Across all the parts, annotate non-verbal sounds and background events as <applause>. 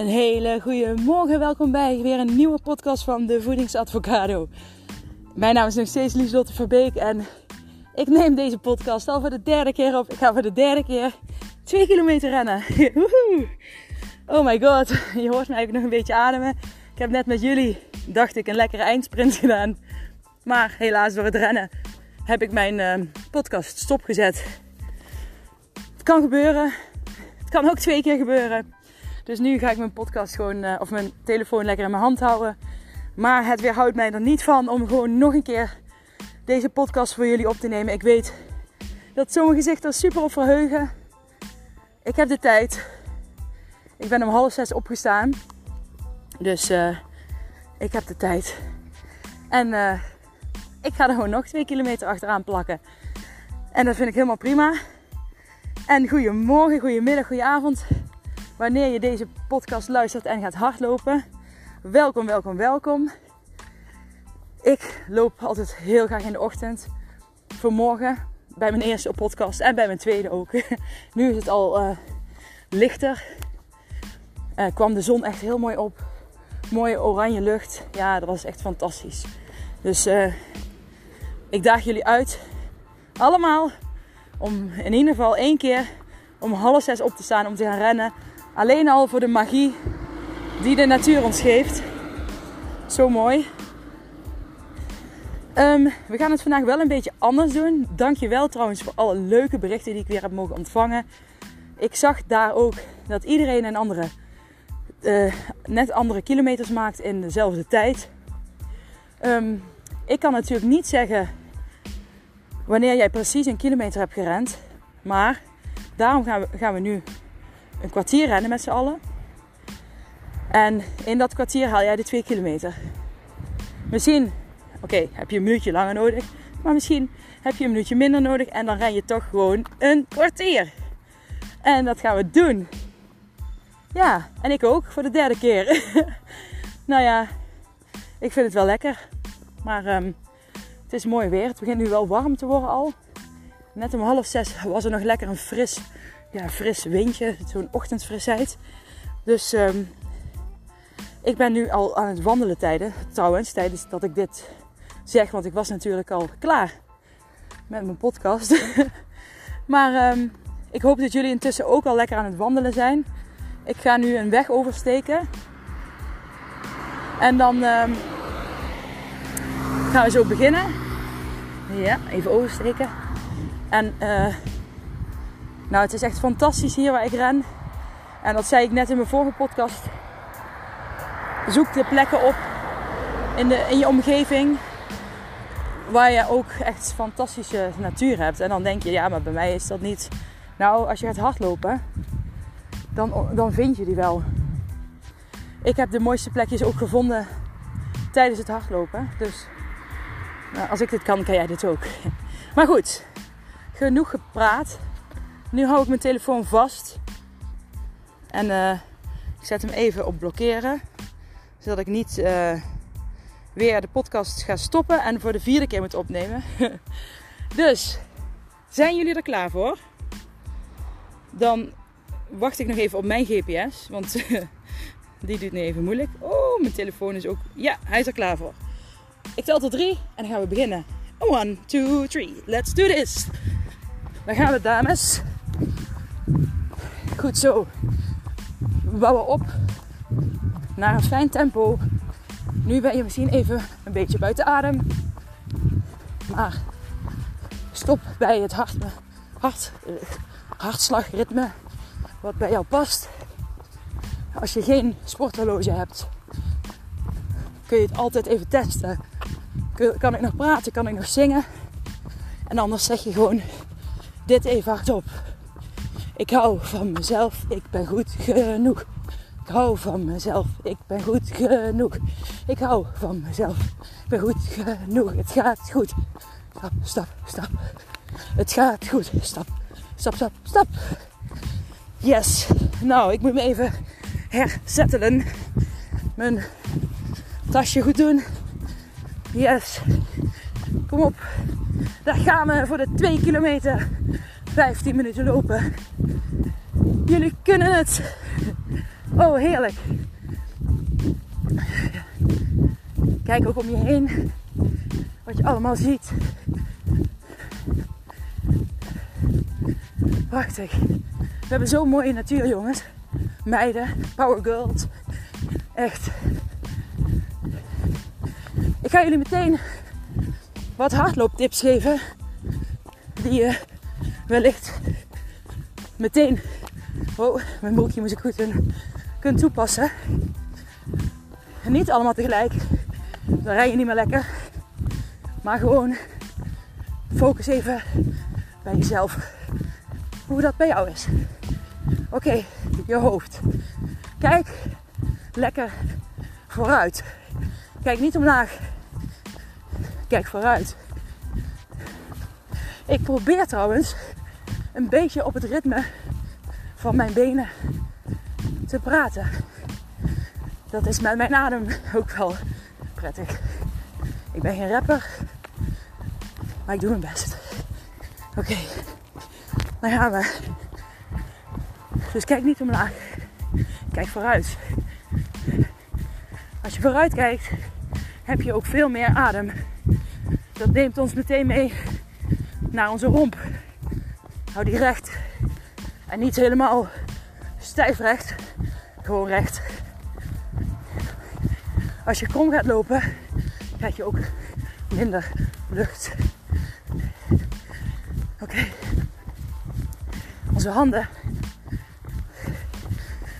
Een hele goede morgen. Welkom bij weer een nieuwe podcast van de Voedingsadvocado. Mijn naam is nog steeds Lieselotte Verbeek en ik neem deze podcast al voor de derde keer op. Ik ga voor de derde keer twee kilometer rennen. <laughs> oh my god, je hoort me eigenlijk nog een beetje ademen. Ik heb net met jullie, dacht ik, een lekkere eindsprint gedaan. Maar helaas door het rennen heb ik mijn uh, podcast stopgezet. Het kan gebeuren. Het kan ook twee keer gebeuren. Dus nu ga ik mijn podcast gewoon, uh, of mijn telefoon lekker in mijn hand houden. Maar het weerhoudt mij er niet van om gewoon nog een keer deze podcast voor jullie op te nemen. Ik weet dat sommigen zich er super op verheugen. Ik heb de tijd. Ik ben om half zes opgestaan. Dus uh, ik heb de tijd. En uh, ik ga er gewoon nog twee kilometer achteraan plakken. En dat vind ik helemaal prima. En goedemorgen, goedemiddag, goedenavond wanneer je deze podcast luistert en gaat hardlopen. Welkom, welkom, welkom. Ik loop altijd heel graag in de ochtend. Vanmorgen bij mijn eerste podcast en bij mijn tweede ook. <laughs> nu is het al uh, lichter. Uh, kwam de zon echt heel mooi op. Mooie oranje lucht. Ja, dat was echt fantastisch. Dus uh, ik daag jullie uit. Allemaal om in ieder geval één keer om half zes op te staan om te gaan rennen. Alleen al voor de magie die de natuur ons geeft. Zo mooi. Um, we gaan het vandaag wel een beetje anders doen. Dankjewel trouwens voor alle leuke berichten die ik weer heb mogen ontvangen. Ik zag daar ook dat iedereen een andere, uh, net andere kilometers maakt in dezelfde tijd. Um, ik kan natuurlijk niet zeggen wanneer jij precies een kilometer hebt gerend. Maar daarom gaan we, gaan we nu een kwartier rennen met z'n allen. En in dat kwartier haal jij de 2 kilometer. Misschien, oké, heb je een minuutje langer nodig. Maar misschien heb je een minuutje minder nodig. En dan ren je toch gewoon een kwartier. En dat gaan we doen. Ja, en ik ook voor de derde keer. <laughs> nou ja, ik vind het wel lekker. Maar um, het is mooi weer. Het begint nu wel warm te worden al. Net om half zes was er nog lekker een fris ja, fris windje, zo'n ochtendfrisheid. Dus um, ik ben nu al aan het wandelen tijden, trouwens, tijdens dat ik dit zeg. Want ik was natuurlijk al klaar met mijn podcast. <laughs> maar um, ik hoop dat jullie intussen ook al lekker aan het wandelen zijn. Ik ga nu een weg oversteken. En dan um, gaan we zo beginnen. Ja, even oversteken. En uh, nou, het is echt fantastisch hier waar ik ren. En dat zei ik net in mijn vorige podcast. Zoek de plekken op in, de, in je omgeving waar je ook echt fantastische natuur hebt. En dan denk je, ja, maar bij mij is dat niet. Nou, als je gaat hardlopen, dan, dan vind je die wel. Ik heb de mooiste plekjes ook gevonden tijdens het hardlopen. Dus nou, als ik dit kan, kan jij dit ook. Maar goed, genoeg gepraat. Nu hou ik mijn telefoon vast. En uh, ik zet hem even op blokkeren. Zodat ik niet uh, weer de podcast ga stoppen en voor de vierde keer moet opnemen. <laughs> dus, zijn jullie er klaar voor? Dan wacht ik nog even op mijn GPS. Want <laughs> die doet nu even moeilijk. Oh, mijn telefoon is ook... Ja, hij is er klaar voor. Ik tel tot drie en dan gaan we beginnen. One, two, three. Let's do this. Dan gaan we, dames. Goed zo. We bouwen op naar een fijn tempo. Nu ben je misschien even een beetje buiten adem. Maar stop bij het hart, hart, hartslagritme wat bij jou past. Als je geen sporthorloge hebt, kun je het altijd even testen. Kan ik nog praten? Kan ik nog zingen? En anders zeg je gewoon dit even hardop. Ik hou van mezelf, ik ben goed genoeg. Ik hou van mezelf, ik ben goed genoeg. Ik hou van mezelf, ik ben goed genoeg. Het gaat goed. Stap, stap, stap. Het gaat goed. Stap, stap, stap, stap. Yes. Nou, ik moet me even herzettelen. Mijn tasje goed doen. Yes. Kom op. Daar gaan we voor de 2 kilometer. 15 minuten lopen. Jullie kunnen het. Oh, heerlijk. Kijk ook om je heen. Wat je allemaal ziet. Prachtig. We hebben zo'n mooie natuur, jongens. Meiden, power girls. Echt. Ik ga jullie meteen wat hardlooptips geven. Die je wellicht meteen. Oh, mijn broekje moet ik goed in, kunt toepassen. En niet allemaal tegelijk. Dan rij je niet meer lekker. Maar gewoon focus even bij jezelf. Hoe dat bij jou is. Oké, je hoofd. Kijk lekker vooruit. Kijk niet omlaag. Kijk vooruit. Ik probeer trouwens een beetje op het ritme van mijn benen te praten. Dat is met mijn adem ook wel prettig. Ik ben geen rapper, maar ik doe mijn best. Oké, okay. gaan we. Dus kijk niet omlaag. Kijk vooruit. Als je vooruit kijkt, heb je ook veel meer adem. Dat neemt ons meteen mee naar onze romp. Hou die recht. En niet helemaal stijf recht. Gewoon recht. Als je krom gaat lopen, krijg je ook minder lucht. Oké. Onze handen.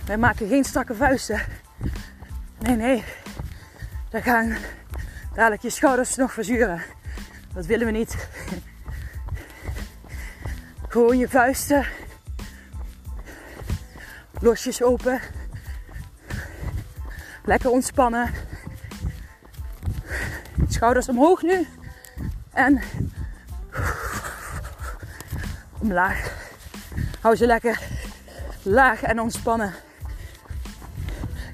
Wij maken geen strakke vuisten. Nee, nee. Dan gaan dadelijk je schouders nog verzuren. Dat willen we niet. Gewoon je vuisten. Losjes open. Lekker ontspannen. Schouders omhoog nu. En omlaag. Hou ze lekker laag en ontspannen.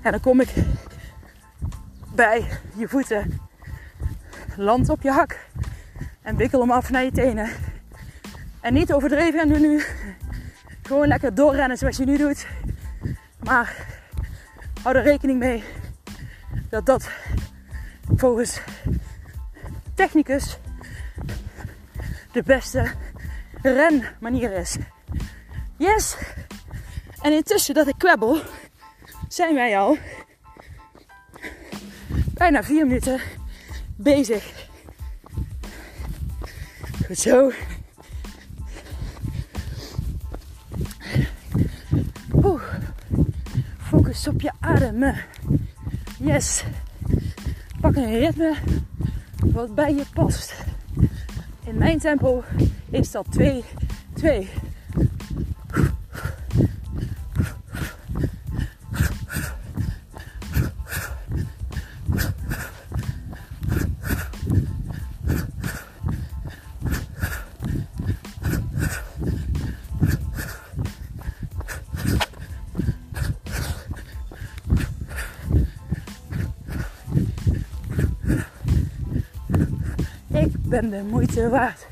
En dan kom ik bij je voeten. Land op je hak. En wikkel hem af naar je tenen. En niet overdreven en doe nu gewoon lekker doorrennen zoals je nu doet. Maar hou er rekening mee dat dat volgens technicus de beste renmanier is. Yes! En intussen dat ik kwebbel, zijn wij al bijna vier minuten bezig. Goed zo. Focus op je ademen. Yes. Pak een ritme wat bij je past. In mijn tempo is dat 2, 2. Ben de moeite waard.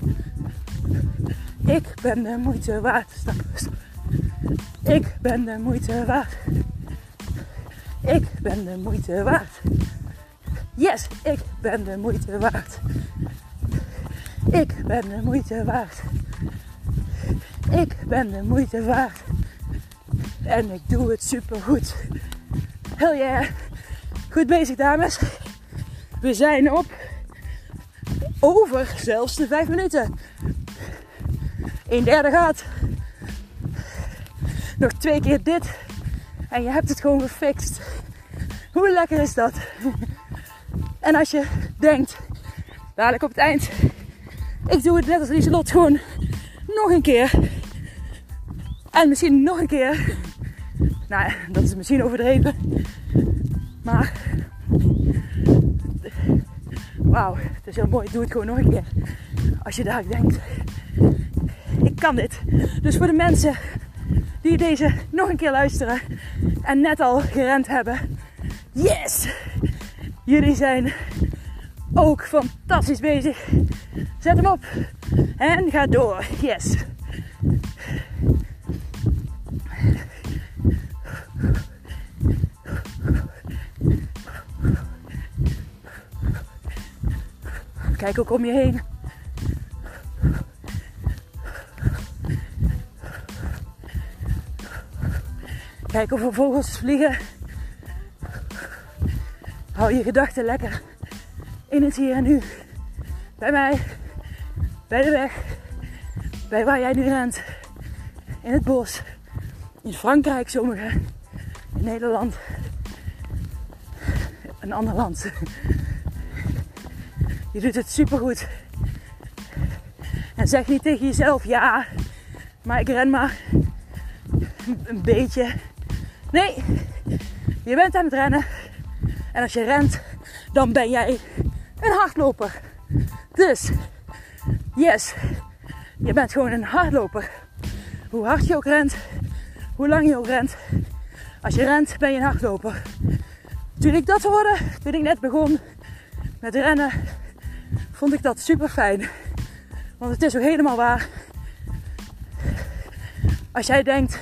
Ik ben de moeite waard. Stap. Ik ben de moeite waard. Ik ben de moeite waard. Yes, ik ben de moeite waard. Ik ben de moeite waard. Ik ben de moeite waard. En ik doe het super goed. Hell yeah. Goed bezig dames. We zijn op over zelfs de vijf minuten. Een derde gaat. Nog twee keer dit. En je hebt het gewoon gefixt. Hoe lekker is dat? En als je denkt, dadelijk op het eind, ik doe het net als Lieselot gewoon nog een keer. En misschien nog een keer. Nou, dat is misschien overdreven. Maar wauw, het is heel mooi, doe het gewoon nog een keer. Als je daar denkt, ik kan dit. Dus voor de mensen die deze nog een keer luisteren en net al gerend hebben, yes! Jullie zijn ook fantastisch bezig. Zet hem op en ga door. Yes. Kijk ook om je heen. Kijk of er vogels vliegen. Hou je gedachten lekker in het hier en nu. Bij mij, bij de weg, bij waar jij nu rent. In het bos, in Frankrijk sommigen, in Nederland, een ander land. Je doet het supergoed. En zeg niet tegen jezelf, ja, maar ik ren maar een beetje. Nee, je bent aan het rennen. En als je rent, dan ben jij een hardloper. Dus, yes, je bent gewoon een hardloper. Hoe hard je ook rent, hoe lang je ook rent. Als je rent, ben je een hardloper. Toen ik dat hoorde, toen ik net begon met rennen, vond ik dat super fijn. Want het is ook helemaal waar. Als jij denkt,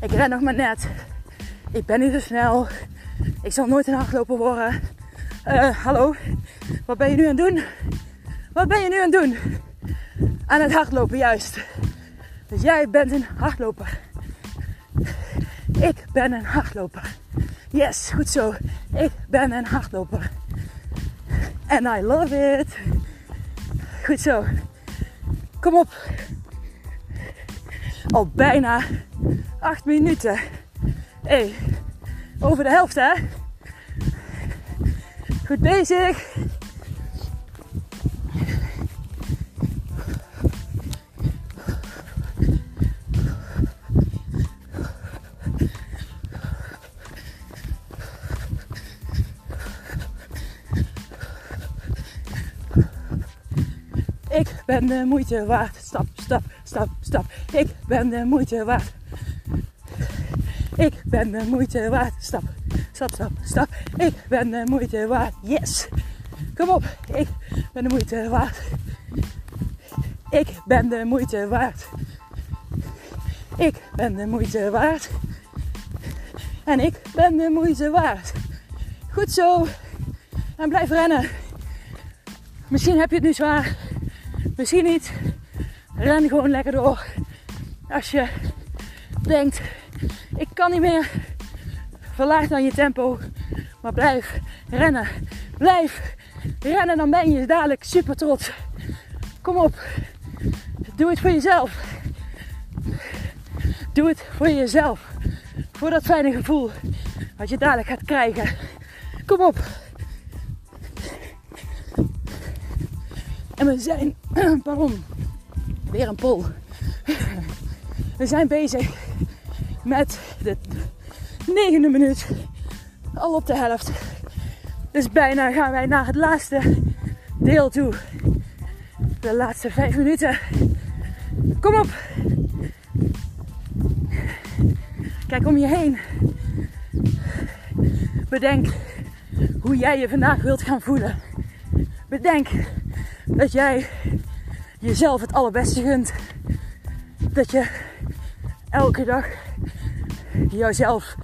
ik ren nog maar net. Ik ben niet zo snel. Ik zal nooit een hardloper worden. Uh, hallo, wat ben je nu aan het doen? Wat ben je nu aan het doen? Aan het hardlopen, juist. Dus jij bent een hardloper. Ik ben een hardloper. Yes, goed zo. Ik ben een hardloper. And I love it. Goed zo. Kom op. Al bijna 8 minuten. Hey, over de helft hè. Goed bezig. Ben de moeite waard. Stap, stap, stap, stap. Ik ben de moeite waard. Ik ben de moeite waard. Stap, stap, stap, stap. Ik ben de moeite waard. Yes. Kom op. Ik ben de moeite waard. Ik ben de moeite waard. Ik ben de moeite waard. En ik ben de moeite waard. Goed zo. En blijf rennen. Misschien heb je het nu zwaar. Misschien niet. Ren gewoon lekker door. Als je denkt, ik kan niet meer. Verlaag dan je tempo. Maar blijf rennen. Blijf rennen, dan ben je dadelijk super trots. Kom op. Doe het voor jezelf. Doe het voor jezelf. Voor dat fijne gevoel wat je dadelijk gaat krijgen. Kom op. We zijn, <clears throat> pardon, weer een pol. <laughs> We zijn bezig met de negende minuut. Al op de helft. Dus bijna gaan wij naar het laatste deel toe. De laatste vijf minuten. Kom op. Kijk om je heen. Bedenk hoe jij je vandaag wilt gaan voelen. Bedenk dat jij jezelf het allerbeste gunt. Dat je elke dag jouzelf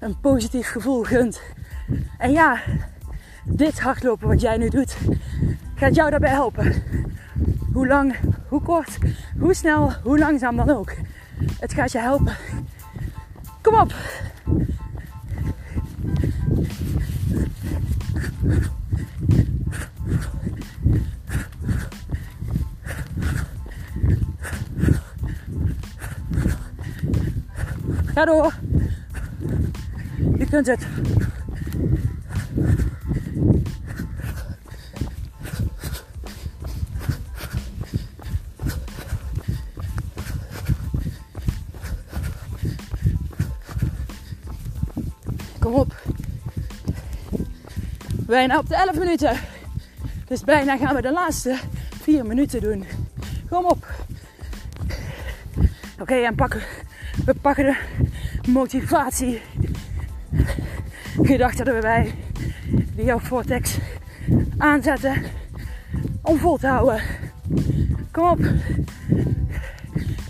een positief gevoel gunt. En ja, dit hardlopen wat jij nu doet, gaat jou daarbij helpen. Hoe lang, hoe kort, hoe snel, hoe langzaam dan ook. Het gaat je helpen. Kom op! Ga door. Je kunt het. Kom op. Bijna op de 11 minuten. Dus bijna gaan we de laatste 4 minuten doen. Kom op. Oké, en pakken. We pakken de motivatie. Gedachten erbij. Die jouw vortex aanzetten. Om vol te houden. Kom op.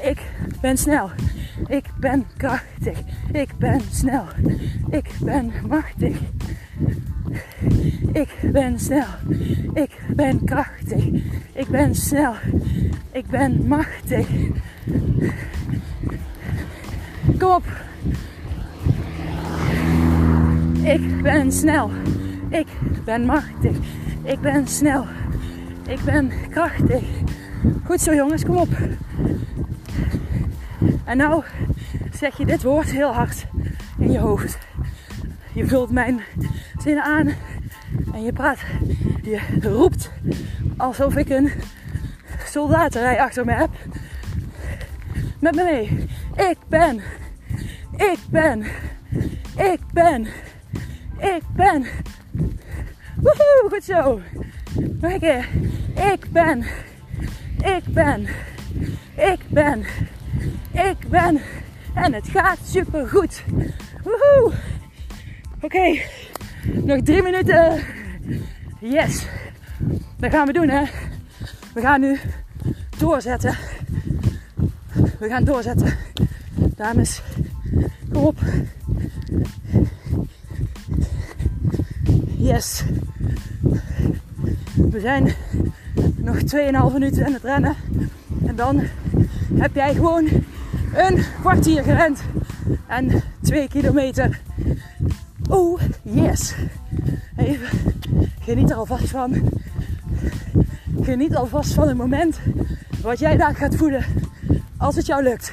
Ik ben snel. Ik ben krachtig. Ik ben snel. Ik ben machtig. Ik ben snel. Ik ben krachtig. Ik ben snel. Ik ben machtig. Kom op. Ik ben snel. Ik ben machtig. Ik ben snel. Ik ben krachtig. Goed zo jongens, kom op. En nou zeg je dit woord heel hard in je hoofd. Je vult mijn zinnen aan en je praat. Je roept alsof ik een soldatenrij achter me heb. Met me mee. Ik ben. Ik ben. Ik ben. Ik ben. Woehoe, goed zo. Nog een keer. Ik ben. Ik ben. Ik ben. Ik ben. En het gaat super goed. Woehoe. Oké. Nog drie minuten. Yes. Dat gaan we doen hè. We gaan nu doorzetten. We gaan doorzetten. Dames, kom op. Yes. We zijn nog 2,5 minuten aan het rennen. En dan heb jij gewoon een kwartier gerend. En 2 kilometer. Oh, yes. Even geniet er alvast van. Geniet alvast van het moment wat jij daar gaat voelen als het jou lukt.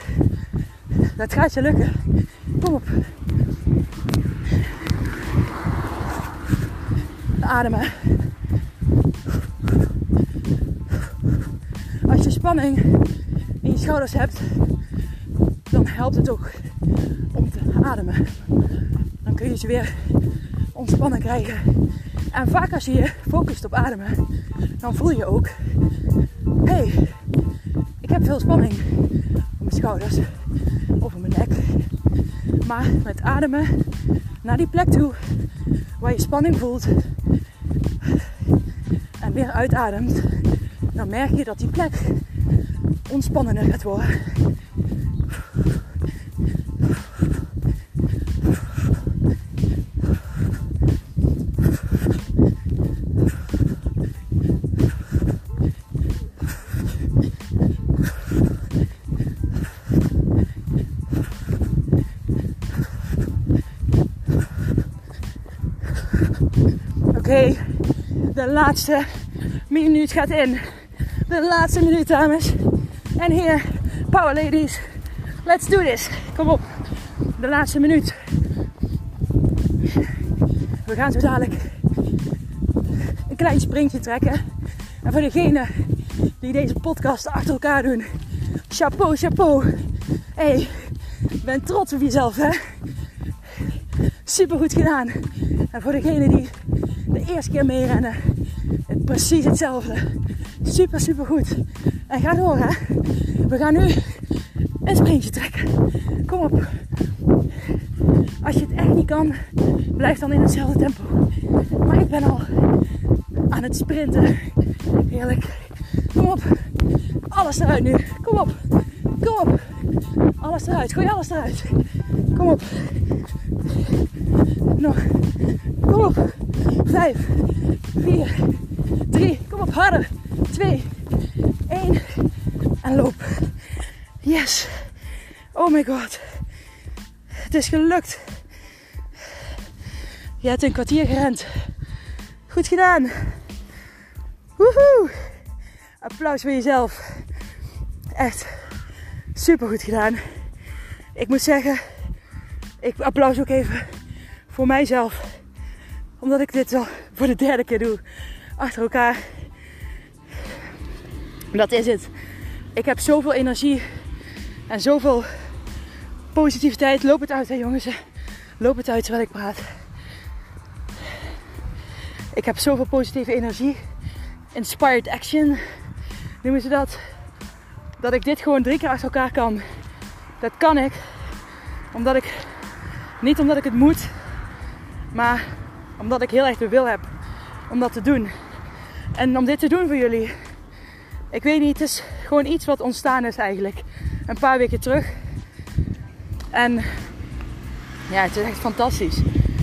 Dat gaat je lukken. Kom op. Ademen. Als je spanning in je schouders hebt, dan helpt het ook om te ademen. Dan kun je ze weer ontspannen krijgen. En vaak als je je focust op ademen, dan voel je ook: hé, hey, ik heb veel spanning op mijn schouders op mijn nek. Maar met ademen naar die plek toe waar je spanning voelt en weer uitademt, dan merk je dat die plek ontspannender gaat worden. Oké, de laatste minuut gaat in. De laatste minuut, dames. En hier, power ladies. Let's do this. Kom op. De laatste minuut. We gaan zo dadelijk een klein sprintje trekken. En voor degenen die deze podcast achter elkaar doen. Chapeau, chapeau. Hey, ben trots op jezelf, hè? Super goed gedaan. En voor degenen die de eerste keer meerennen, precies hetzelfde. Super, super goed. En ga door, hè. We gaan nu een sprintje trekken. Kom op. Als je het echt niet kan, blijf dan in hetzelfde tempo. Maar ik ben al aan het sprinten. Heerlijk. Kom op. Alles eruit nu. Kom op. Kom op. Alles eruit. Gooi alles eruit. Kom op. Nog. Kom op. Vijf. Vier. Drie. Kom op. Harder. Twee. één. En loop. Yes. Oh my god. Het is gelukt. Je hebt een kwartier gerend. Goed gedaan. Woehoe. Applaus voor jezelf. Echt super goed gedaan. Ik moet zeggen, ik applaus ook even voor mijzelf. Omdat ik dit al voor de derde keer doe. Achter elkaar. Dat is het. Ik heb zoveel energie en zoveel positiviteit. Loop het uit, hè jongens. Loop het uit terwijl ik praat. Ik heb zoveel positieve energie. Inspired action noemen ze dat. Dat ik dit gewoon drie keer achter elkaar kan. Dat kan ik. Omdat ik, niet omdat ik het moet, maar omdat ik heel erg de wil heb om dat te doen. En om dit te doen voor jullie. Ik weet niet, het is gewoon iets wat ontstaan is eigenlijk. Een paar weken terug. En ja, het is echt fantastisch.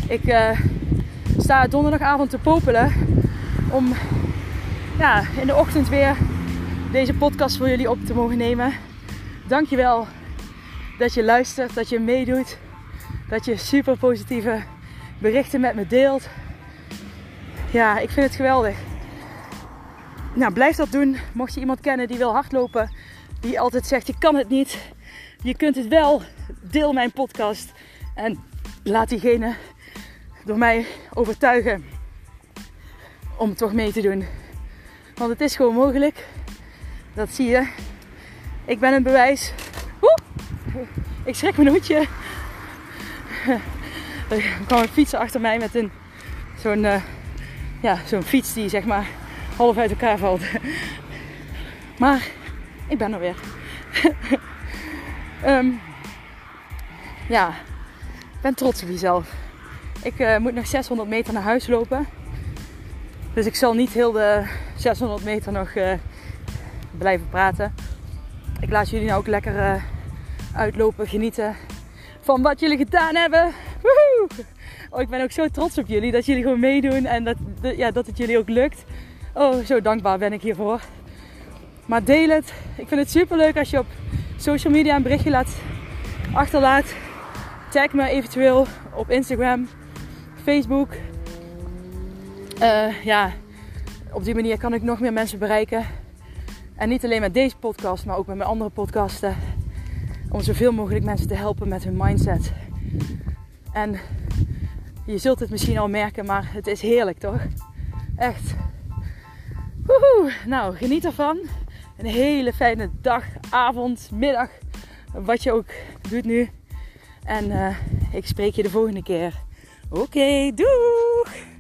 Ik uh, sta donderdagavond te popelen om ja, in de ochtend weer deze podcast voor jullie op te mogen nemen. Dankjewel dat je luistert, dat je meedoet, dat je super positieve berichten met me deelt. Ja, ik vind het geweldig. Nou, blijf dat doen. Mocht je iemand kennen die wil hardlopen, die altijd zegt: Je kan het niet, je kunt het wel, deel mijn podcast en laat diegene door mij overtuigen om toch mee te doen. Want het is gewoon mogelijk. Dat zie je. Ik ben een bewijs. Ik schrik mijn hoedje. <laughs> Er kwam een fietser achter mij met een zo'n uh, ja, zo'n fiets die zeg maar half uit elkaar valt. Maar ik ben er weer. um, <laughs> ja, ik ben trots op jezelf. Ik uh, moet nog 600 meter naar huis lopen. Dus ik zal niet heel de 600 meter nog uh, blijven praten. Ik laat jullie nou ook lekker uh, uitlopen, genieten van wat jullie gedaan hebben. Woehoe! Oh, ik ben ook zo trots op jullie dat jullie gewoon meedoen en dat, ja, dat het jullie ook lukt. Oh, zo dankbaar ben ik hiervoor. Maar deel het. Ik vind het super leuk als je op social media een berichtje laat achterlaat. Tag me eventueel op Instagram, Facebook. Uh, ja, op die manier kan ik nog meer mensen bereiken. En niet alleen met deze podcast, maar ook met mijn andere podcasten. Om zoveel mogelijk mensen te helpen met hun mindset. En je zult het misschien al merken, maar het is heerlijk toch? Echt. Woehoe. Nou, geniet ervan. Een hele fijne dag, avond, middag. Wat je ook doet nu. En uh, ik spreek je de volgende keer. Oké, doei!